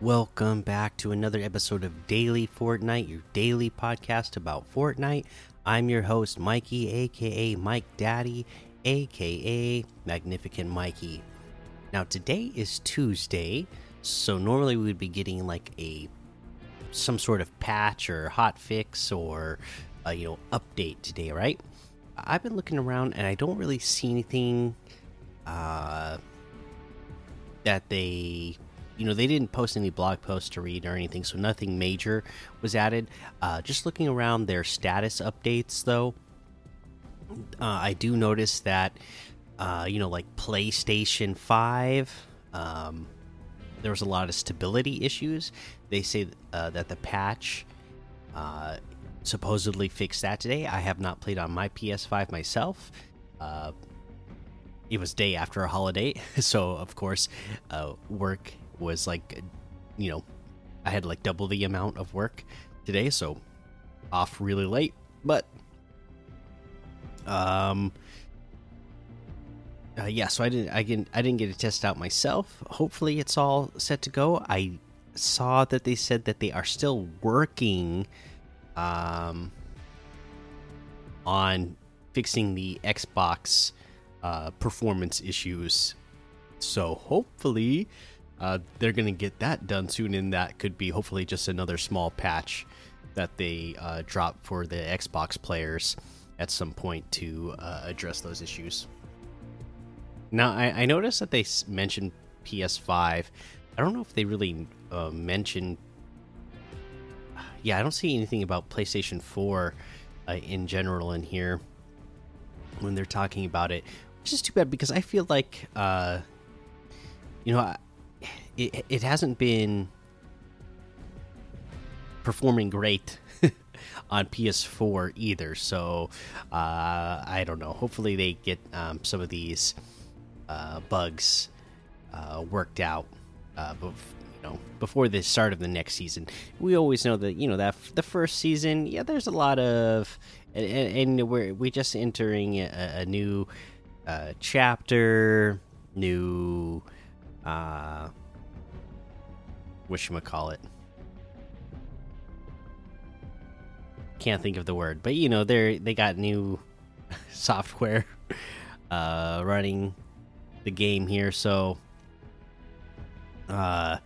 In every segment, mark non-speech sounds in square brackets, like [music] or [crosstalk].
welcome back to another episode of Daily Fortnite, your daily podcast about Fortnite. I'm your host, Mikey, aka Mike Daddy, aka Magnificent Mikey. Now, today is Tuesday, so normally we would be getting like a some sort of patch or hot fix or a, you know update today, right? I've been looking around and I don't really see anything uh, that they you know they didn't post any blog posts to read or anything so nothing major was added. Uh, just looking around their status updates though uh, i do notice that uh, you know like playstation 5 um, there was a lot of stability issues. They say uh, that the patch uh, supposedly fixed that today. I have not played on my ps5 myself. Uh, it was day after a holiday [laughs] so of course work was like, you know, I had like double the amount of work today, so off really late. But, um, uh, yeah, so I didn't, I didn't, I didn't get to test out myself. Hopefully, it's all set to go. I saw that they said that they are still working, um, on fixing the Xbox uh, performance issues. So hopefully, uh, they're going to get that done soon, and that could be hopefully just another small patch that they uh, drop for the Xbox players at some point to uh, address those issues. Now, I, I, noticed that they mentioned PS5. I don't know if they really uh, mentioned. Yeah, I don't see anything about PlayStation 4 uh, in general in here when they're talking about it, which is too bad because I feel like, uh, you know, it, it hasn't been performing great [laughs] on PS4 either. So uh, I don't know. Hopefully they get um, some of these uh, bugs uh, worked out. Uh, you know, before the start of the next season, we always know that you know that the first season, yeah, there's a lot of, and, and we're we just entering a, a new uh, chapter, new uh call it? Can't think of the word, but you know they're they got new [laughs] software [laughs] uh, running the game here, so uh,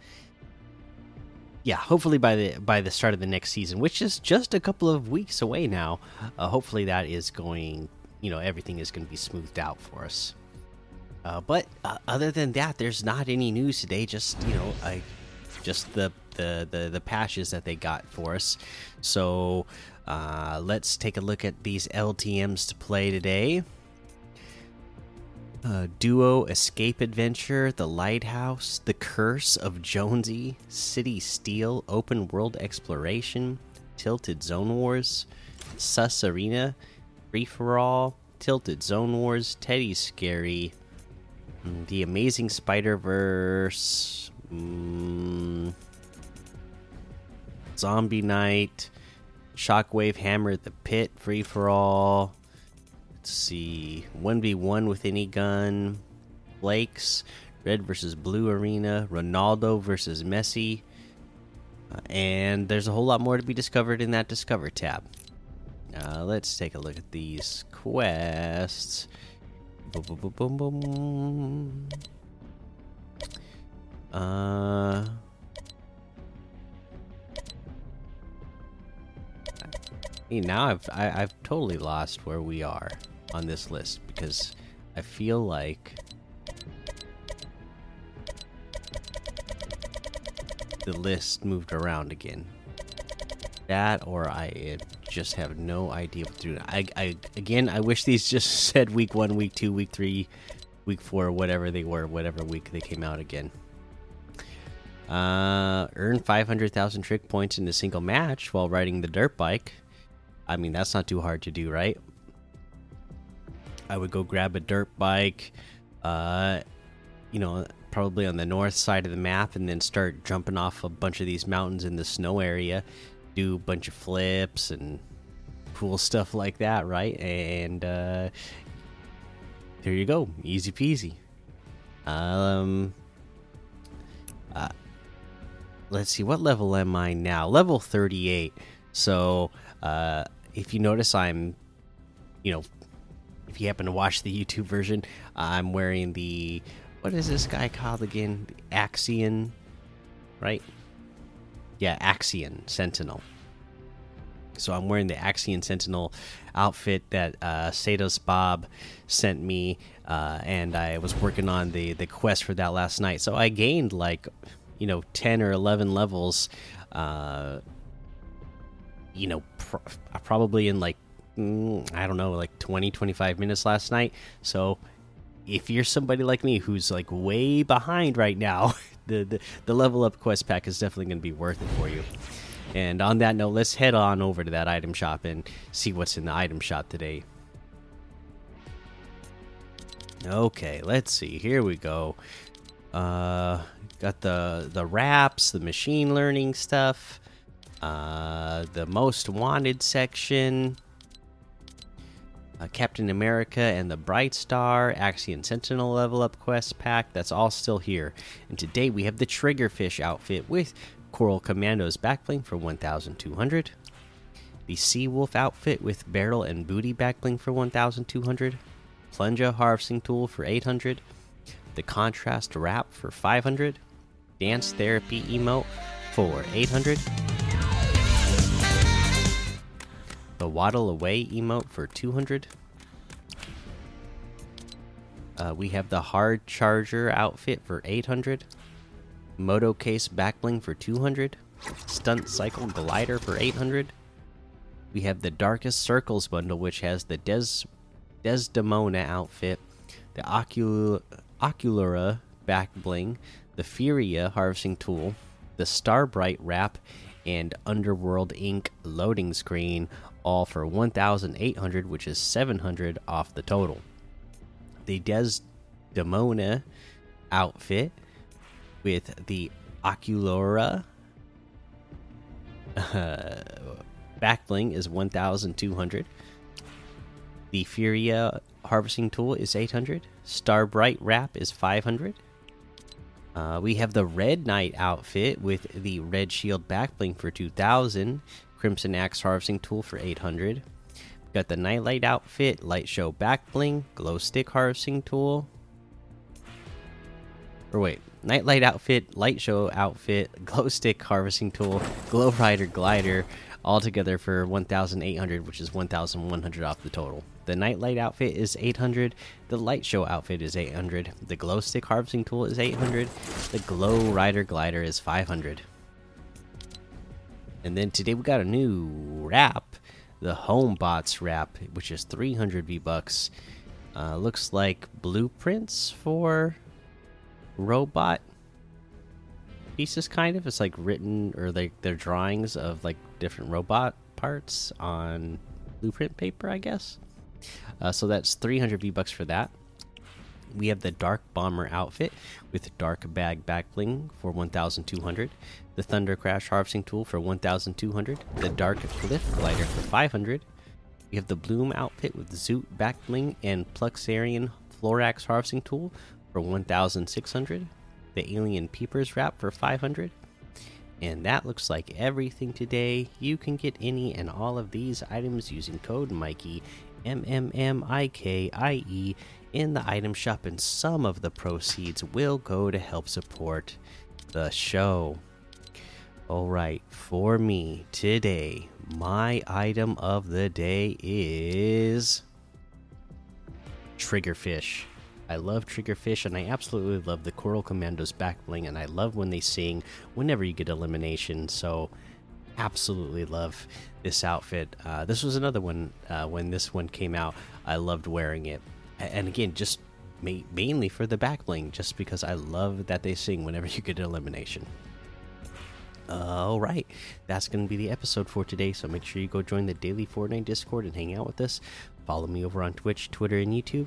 yeah, hopefully by the by the start of the next season, which is just a couple of weeks away now, uh, hopefully that is going, you know, everything is going to be smoothed out for us. Uh, but uh, other than that, there's not any news today. Just you know, I just the the the, the patches that they got for us. So uh, let's take a look at these LTM's to play today. Uh, Duo Escape Adventure, The Lighthouse, The Curse of Jonesy, City Steel, Open World Exploration, Tilted Zone Wars, Sus Arena, Free for All, Tilted Zone Wars, Teddy Scary, mm, The Amazing Spider Verse, Mm, Zombie Knight, Shockwave Hammer at the Pit, Free for All. Let's see. 1v1 with any gun. Blake's, Red versus Blue Arena, Ronaldo versus Messi. Uh, and there's a whole lot more to be discovered in that Discover tab. Uh, let's take a look at these quests. Boom, boom, boom, boom, boom. Uh. Now I've I, have i have totally lost where we are on this list because I feel like the list moved around again. That or I just have no idea what to do. I, I again, I wish these just [laughs] said week one, week two, week three, week four, whatever they were, whatever week they came out again. Uh, earn 500,000 trick points in a single match while riding the dirt bike. I mean, that's not too hard to do, right? I would go grab a dirt bike, uh, you know, probably on the north side of the map, and then start jumping off a bunch of these mountains in the snow area, do a bunch of flips and cool stuff like that, right? And uh, there you go, easy peasy. Um, uh, let's see, what level am I now? Level 38. So, uh, if you notice, I'm, you know, if you happen to watch the YouTube version, I'm wearing the, what is this guy called again? The Axion, right? Yeah, Axion Sentinel. So I'm wearing the Axion Sentinel outfit that uh, Sados Bob sent me, uh, and I was working on the the quest for that last night. So I gained like, you know, ten or eleven levels. Uh, you know, pr probably in like mm, I don't know, like 20, 25 minutes last night. So if you're somebody like me who's like way behind right now, [laughs] the the, the level up quest pack is definitely going to be worth it for you. And on that note, let's head on over to that item shop and see what's in the item shop today. Okay, let's see. Here we go. Uh, got the the wraps, the machine learning stuff, uh, the most wanted section, uh, Captain America and the Bright Star, Axion Sentinel level up quest pack. That's all still here. And today we have the Triggerfish outfit with Coral Commandos backbling for 1,200. The Sea Wolf outfit with barrel and booty backbling for 1,200. Plunger harvesting tool for 800. The Contrast wrap for 500. Dance therapy emote for 800. The Waddle Away emote for 200. Uh, we have the Hard Charger outfit for 800. Moto Case Backbling for 200. Stunt Cycle Glider for 800. We have the Darkest Circles bundle, which has the Des Desdemona outfit, the Ocul Oculara Backbling, the Furia Harvesting Tool, the Starbright Wrap, and Underworld Ink loading screen, all for 1,800, which is 700 off the total. The Desdemona outfit with the Oculara uh, backbling is 1,200. The Furia harvesting tool is 800. Starbright wrap is 500. Uh, we have the Red Knight outfit with the Red Shield backbling for 2,000. Crimson Axe harvesting tool for 800. We got the Nightlight outfit, Light Show backbling, Glow Stick harvesting tool. Or wait, Nightlight outfit, Light Show outfit, [laughs] Glow Stick harvesting tool, Glow Rider glider, all together for 1,800, which is 1,100 off the total. The Nightlight outfit is 800. The Light Show outfit is 800. The Glow Stick harvesting tool is 800. The Glow Rider glider is 500. And then today we got a new wrap, the home bots wrap, which is 300 V bucks. Uh, looks like blueprints for robot pieces, kind of. It's like written or like their drawings of like different robot parts on blueprint paper, I guess. Uh, so that's 300 V bucks for that. We have the Dark Bomber outfit with Dark Bag Backbling for 1,200. The Thunder Crash Harvesting Tool for 1,200. The Dark Cliff Glider for 500. We have the Bloom outfit with Zoot Backbling and Pluxarian Florax Harvesting Tool for 1,600. The Alien Peepers Wrap for 500. And that looks like everything today. You can get any and all of these items using code Mikey, M M M I K I E, in the item shop, and some of the proceeds will go to help support the show. All right, for me today, my item of the day is Triggerfish. I love Triggerfish, and I absolutely love the Coral Commandos back bling, and I love when they sing whenever you get elimination. So, absolutely love this outfit. Uh, this was another one uh, when this one came out. I loved wearing it, and again, just ma mainly for the back bling, just because I love that they sing whenever [laughs] you get an elimination. All right, that's going to be the episode for today. So make sure you go join the daily Fortnite Discord and hang out with us. Follow me over on Twitch, Twitter, and YouTube.